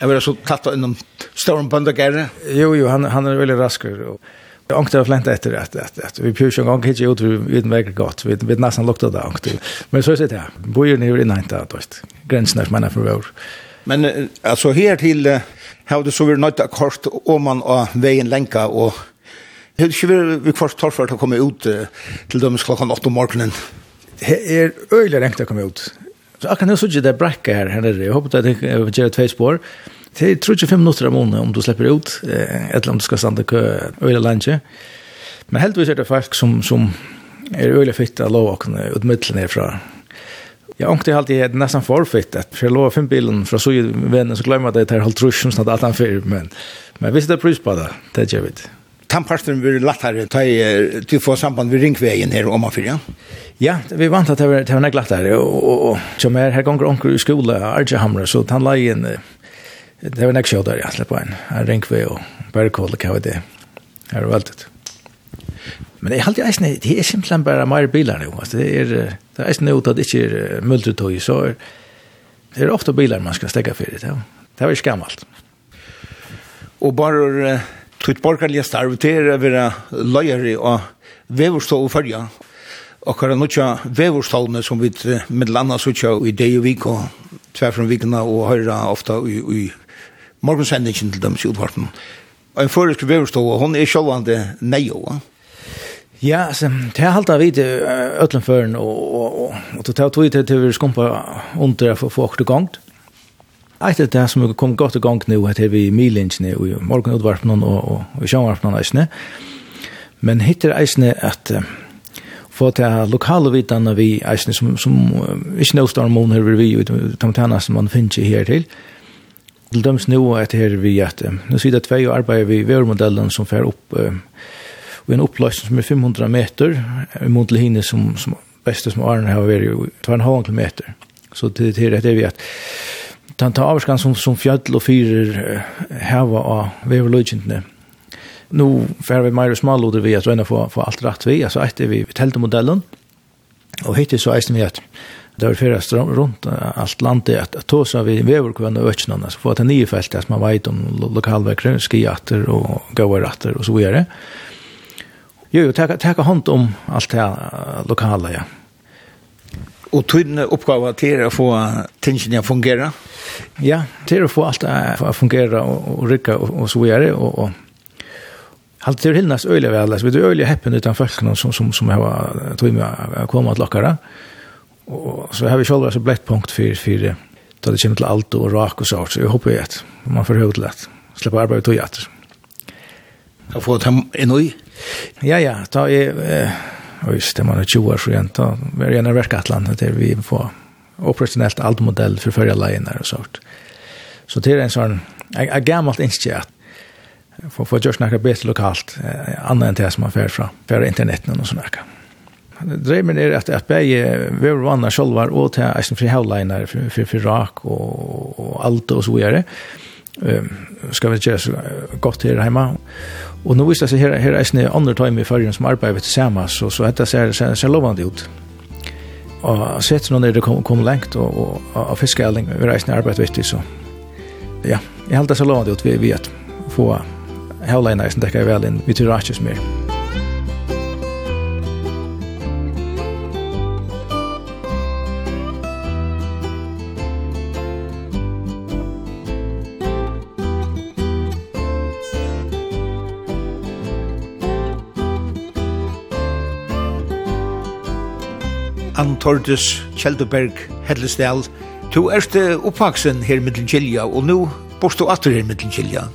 jeg var så tatt innom Storm Bøndagerre. Jo, jo, han, han er veldig rasker, og Jag ångte har flent etter at, att, att. vi pjør en gang hitje ut, vi vet veldig gott. vi vet nästan lukta det ångte. Men så sitter jeg, bojer ni ju innan inte, jo innhenta, grensene for är för vår. Men alltså här till, til, har du så vi nöjt til kort om man av vägen länka och... Hur ska ikke vi kvart tar för att komma ut till dem klockan 8 om morgonen? Det är øyelig rengt att komma ut. Så jag kan nu sådja det bräcka här, här nere. Jeg håper at jeg gjør två spår. Det er 35 minutter av måneden om du slipper ut, eller om du skal stande kø øyla landje. Men heldigvis er det folk som, som er øyla fitt av lovåkene ut middelen herfra. Jeg ångte alltid det nästan forfitt, at for jeg fem bilen fra så vennen, så glemmer jeg at det er halvt rusjon snart alt han fyr, men, men visst det er pris på det, det gjør vi ikke tannparsten lättare ta till få samband vid ringvägen här om man för ja. Ja, vi vant att det var det var lättare och och som är här gånger onkel i skolan Arjehamra så tandlägen det var nek sjå der, jeg på en. Her ringve og bergkål, hva var det? Var alt Men jeg halte eisne, det er simpelthen bare mer bilar nå. Det er, det er eisne ut at det ikke er multitøy, så er, det er ofte bilar man skal stegge for det. Det er ikke gammalt. Og bare tutt borgerlige starv til å være løyere og veverstål følge. Og hva er noe veverstålene som vi med landa så i det og vik og tverfra vikene og høyrra ofte i, i morgen sender ikke til dem i utvarten. Og en førisk og hun er sjålvande neio. Ja, altså, det er halta vidt øtlenføren, og, og, og, og det er tog til til vi skumpa under for å få åkte gongt. Eit er det som kom godt i gang nu, at vi i milinsene, og i morgenutvarpen og, og, og i sjåvarpen eisne. Men hittir eisne at uh, få til lokale vitane vi eisne, som, som uh, ikke nøvstarmon her vi, vi tana som man finner her Til døms nå er det her vi gjør Nå sier det tvei og arbeider vi VR-modellen som fer opp eh, og en oppløsning som er 500 meter mot til som, som beste som Arne har vært 2,5 km. Så det her er det vi at den tar avskan som, som fjall og fyrer heva av veverløygentene. Nå fer vi mer og smalloder vi at vi få, få alt rett vi. Altså etter vi teltemodellen, og hittil så eisen vi at det var fyrast rundt allt landet att att tosa vi veverkvann och öknarna så att det nya fält som man vet om lokalverkare skiatter och gåratter och så vidare. Jo, ta ta hand om allt det här lokala ja. Och tunna uppgåva till att få tingen att fungera. Ja, till att få allt att fungera och rycka och så vidare och och Halt til hinnas øyla vel, altså vi är øyla häppen utan folk som, som, som har tog med å att til dere. Og så har vi selv altså blettpunkt for, for da det kommer til alt og rak og sånt. Så jeg håper at man får høyde lett. Slipper arbeid tog etter. Og få ta en i? Ja, ja. Da er, eh, oi, man er 20 år så igjen. Da er jeg gjerne verket et land der vi får operasjonelt alt modell for førre leiene og sånt. Så det er en sånn, jeg, er gammelt innskje at for å få gjort noe bedre lokalt, eh, annet enn det som man fører fra, fra internetten og sånt. Ja. Drømmen er at, at begge vever vannet sjølver og til eisen fri havleiner for, for, rak og, og alt og så videre. Um, skal vi gjøre så godt her hjemme. Og nå viser det seg her, her er er andre time i fargen som arbeider til samme, så, så dette ser, ser, ser lovende ut. Og sett når det kom, kom lengt og, og, og, og fiskeelding, vi eisen er arbeidet viktig, så ja, jeg held det ser lovende ut vi vet få havleiner som dekker vel inn, vi tror ikke så er. Antordis, Kjeldeberg, Hellesdal. Du erst oppvaksen her i Middelkilja, og nå borst du atter her mittlen Kjelja.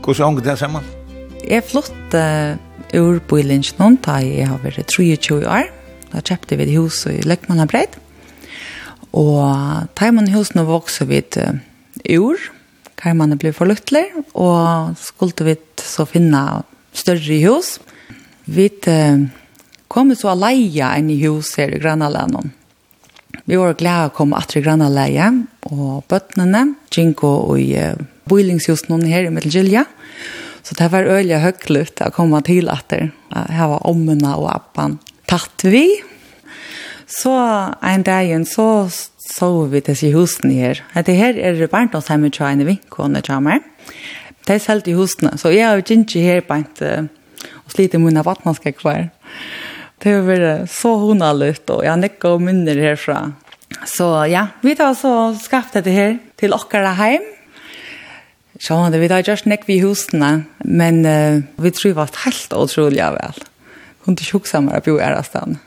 Hvordan er det sammen? Jeg flott uh, ur noen, da jeg har vært 23 år. Da kjøpte vi et hus i Løkmannabreid. Og da man husene vokser vi et ur, karmene ble forluttelig, og skulle vi så finne større hus. Vi uh, kom så leia en i hus her i Grannalanen. Vi var glada å komme atre i Grannaleia, og bøttene, Jinko og i uh, boilingshusen her i Middelgylja. Så det var øyelig høylytt å komme til atter. Her var ommene og appen tatt vi. Så en dag så så vi disse husene her. Det her er det bare noe sammen til en vinkående kommer. Det er selv til husene, så jeg har jo ikke her på en og sliter mine vattnanske kvar. Ja. Det har vært så honalut, og jeg har nekket og minner herfra. Så ja, vi har så skapt dette her til okkara heim. Så vi har just nekk vi husene, men uh, vi tror det var helt utrolig vel. Hun er tjukk sammen på ærestand.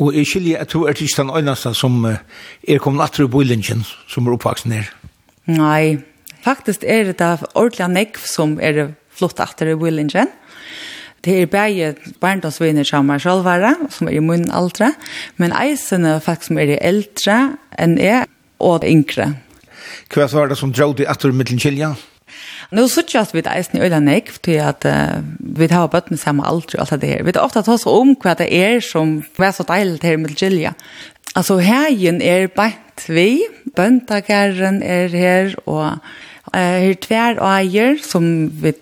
Og jeg skiljer at du er ikke den øyneste som er kommet atter i bøylingen som er oppvaksen her. Nei, faktisk er det da ordentlig nekk som er flott atter i bøylingen. Mm Det er bare barndomsvinner som er selvvare, som er i munnen aldre, men eisen er faktisk som er eldre enn jeg, og yngre. Hva var det som drog deg etter middelkilja? Nu suttje at vi eisen i øyla nek, fordi at uh, vi har bøtten samme alder og alt det her. Vi har ofte tatt om hva det er som var så deilig her med Gilja. Altså, hegen er beint vi, bøndageren er her, og Eh uh, tvær og eier som vi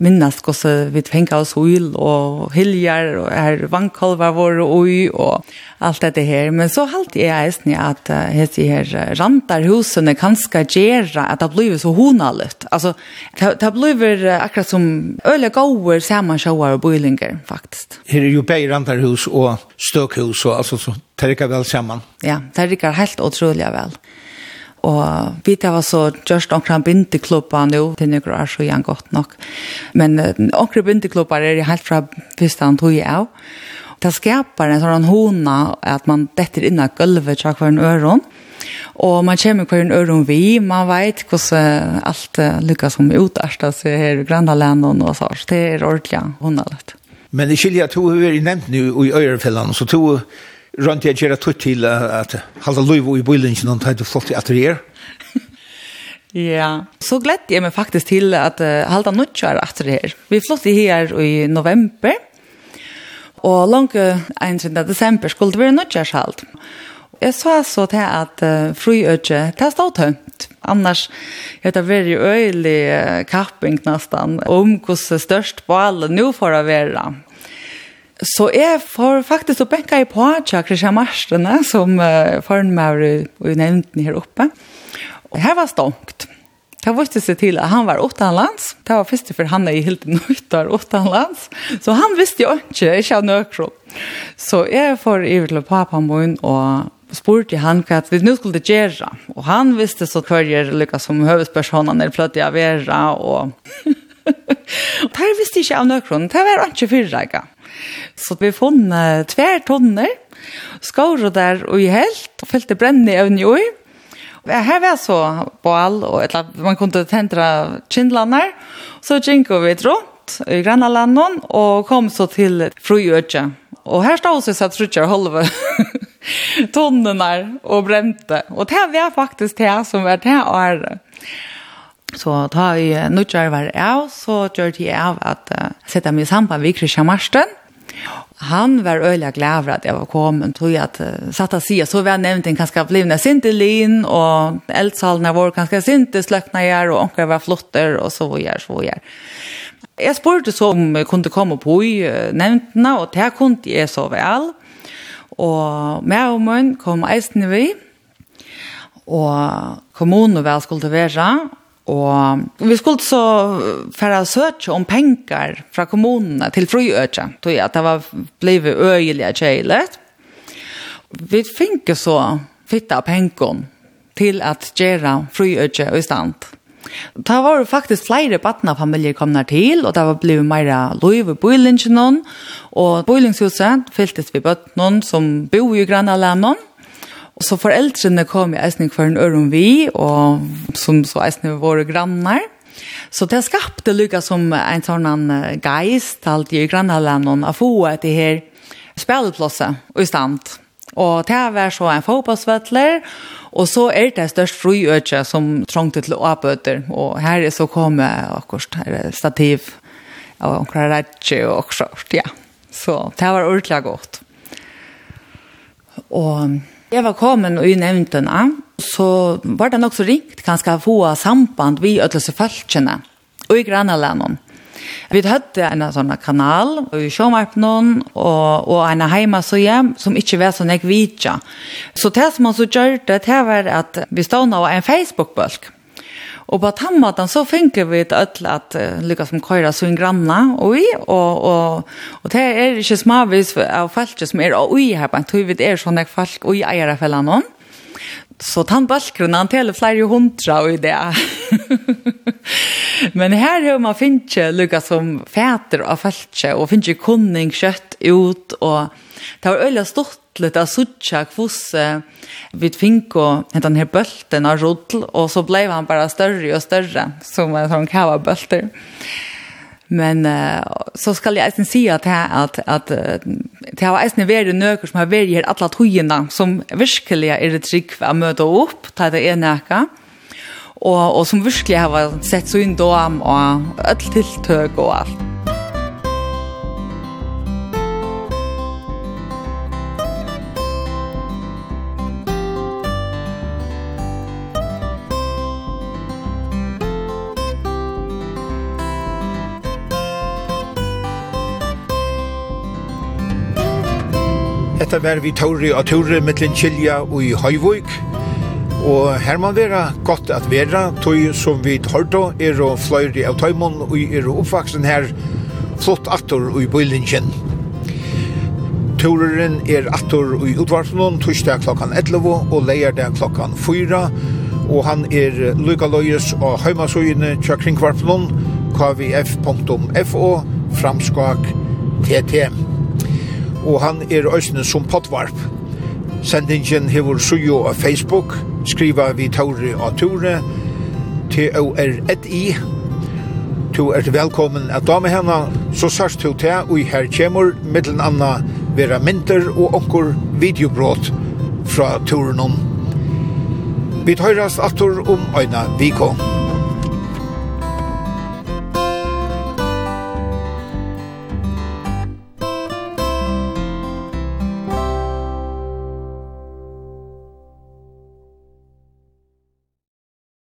minnast hvordan vi tvenger oss uil og hiljar og er vannkolver våre ui og alt dette her. Men så halte jeg eisen at hese her rantarhusene kanskje gera at det blir så honalet. Altså, det blir akkurat som øle gåer sammansjåer og boilinger faktisk. Her er jo rantar hus og støkhus og altså så terker vel saman Ja, terker helt utrolig vel. Ja. Og vi tar var så just omkring bindeklubber nå, til noen år så gjerne godt nok. Men omkring bindeklubber er det helt fra første han tog jeg av. Det skapar en sånn hona at man detter inn av gulvet til hver en øron. Og man kommer hver en øron vi, man vet hvordan alt lykkes som utarsta seg her i Grandalanden og så. Det er ordentlig hona litt. Men det skiljer at hun har vært nevnt nu i øyrefellan, så to rundt jag gjør tutt til att halda løyv i bøylen ikke noen tid du flott i atelier. (laughs) Ja, så glädde jag mig faktiskt till att uh, halda nødtjør atelier. Vi flott i här i november, og langt 31. december skulle det være nødtjørshalt. Jeg sa så til at uh, frøyøtje, det stod tømt. Annars er det veldig øyelig kapping nesten om hvordan størst på alle nå får det være. Så jeg får faktisk å benke i på Christian Marstene, som uh, formøver og nevnte her oppe. Og her var stångt. Det visste seg til at han var åttanlands. Det var første for han er i helt nøyt av åttanlands. Så han visste jo ikke, ikke av nøkron. Så jeg får i til pappa min og spurte han hva vi nå skulle gjøre. Og han visste så hva jeg lykkes som høvespersonen er pløtt i avera og... (laughs) Det visste ikke av nøkron, det var ikke fyrreika. Så vi fann uh, tver tonner, skåret der og i helt, og fyllte brennende i øvn i oi. Her var så bål, og etla, man kunne tentra kindlander, så gikk vi rundt i grannalanden, og kom så til Frøyøtje. Og her stod vi så trutja og holde (laughs) tonnenar og brente. Og det var faktisk det som var det året. Så ta i nødjar var av, så gjør jeg av at uh, sette meg i samband med Kristian Marsten, Han var öliga glad för att jag var kommen tror jag att uh, satt att säga så var nämnt en ganska blivna sintelin och eldsalen var ganska sinte slökna jag och onkel var flotter och så gör så gör. Jag spurte så om jag kunde komma på i nämntna och det kunde jag så väl. Og med og mun kom eisen vi, og kommunen vel skulle være, Og vi skulle så færa søtje om penger fra kommunene til frøyøtje, tog jeg at det var blevet øyelige kjeilet. Vi fikk så fitta pengon til at gjøre frøyøtje i stand. Det var faktisk flere badnafamilier der til, og det var blevet mer lov i bøylingen, og bøylingshuset fyltes vi bøttene som bor i grannalenen, Og så foreldrene kom i eisning for en øren vi, og som så eisen våre grannar. Så det skapte lykka som en sånn geist, alt i grannalanden, å få det her spilleplosset og i stand. Og det var så en fotballsvettler, og så er det størst fruøtje som trångte til åpøter. Og her er så kommet akkurat her stativ av akkurat rettje og akkurat, ja. Så det var ordentlig godt. Og Jeg var kommet og nevnte nevntene, så var det nok så rikt kanskje få samband vi ødelse følelsene, og i grannelene. Vi hadde en sånn kanal, og i sjåmarpnen, og, og en heimasøye, som ikke var sånn jeg vidtja. Så det som man så gjør det, det var at vi stod nå en Facebook-bølg. Og på den måten så finner vi et öll at uh, lykkes som køyre så en granna og i og, og, och det er ikke smavis av folk som er og i her, men att vi er sånne folk og i ägarfällan någon. Så han balkgrunn, han teller flere hundra og i det. Men her har man finnet lukka som fæter av feltje, og finnet kunning kjøtt ut, og det var øyla stort litt av suttja kvoss vid finko, og hentan her bølten av rodl, og så blei han bara større og større, som en sånn kava bølter. Men så skal jeg eisen si at, at, at, uh, det har eisne vært nøkker som har vært her alle togene, som virkelig er et trygg å møte opp, ta det ene ekka, og, og som virkelig har sett så inn dom og alt tiltøk og alt. Hetta var vi Tauri og Tauri mittlen Kilja og i Høyvøyk. Og her må være godt at være, tog som vi hørte, er og fløyre av tøymon og er oppvaksen her, flott atter og i bøylingen. Turen er atter og i utvartnån, torsdag klokkan 11 og leierdag klokkan 4. Og han er Luka Løyes og Høymasøyene til kringkvartnån, kvf.fo, framskak, TTM og han er òsne som potvarp. Sendingen hever sujo av Facebook, skriva vi Tauri og Ture, T-O-R-E-I. Du er velkommen at dame henne, så sørst du til og her kommer middelen anna vera mynter og onkur videobrot fra turen om. Vi tøyrast attur om øyne vikon.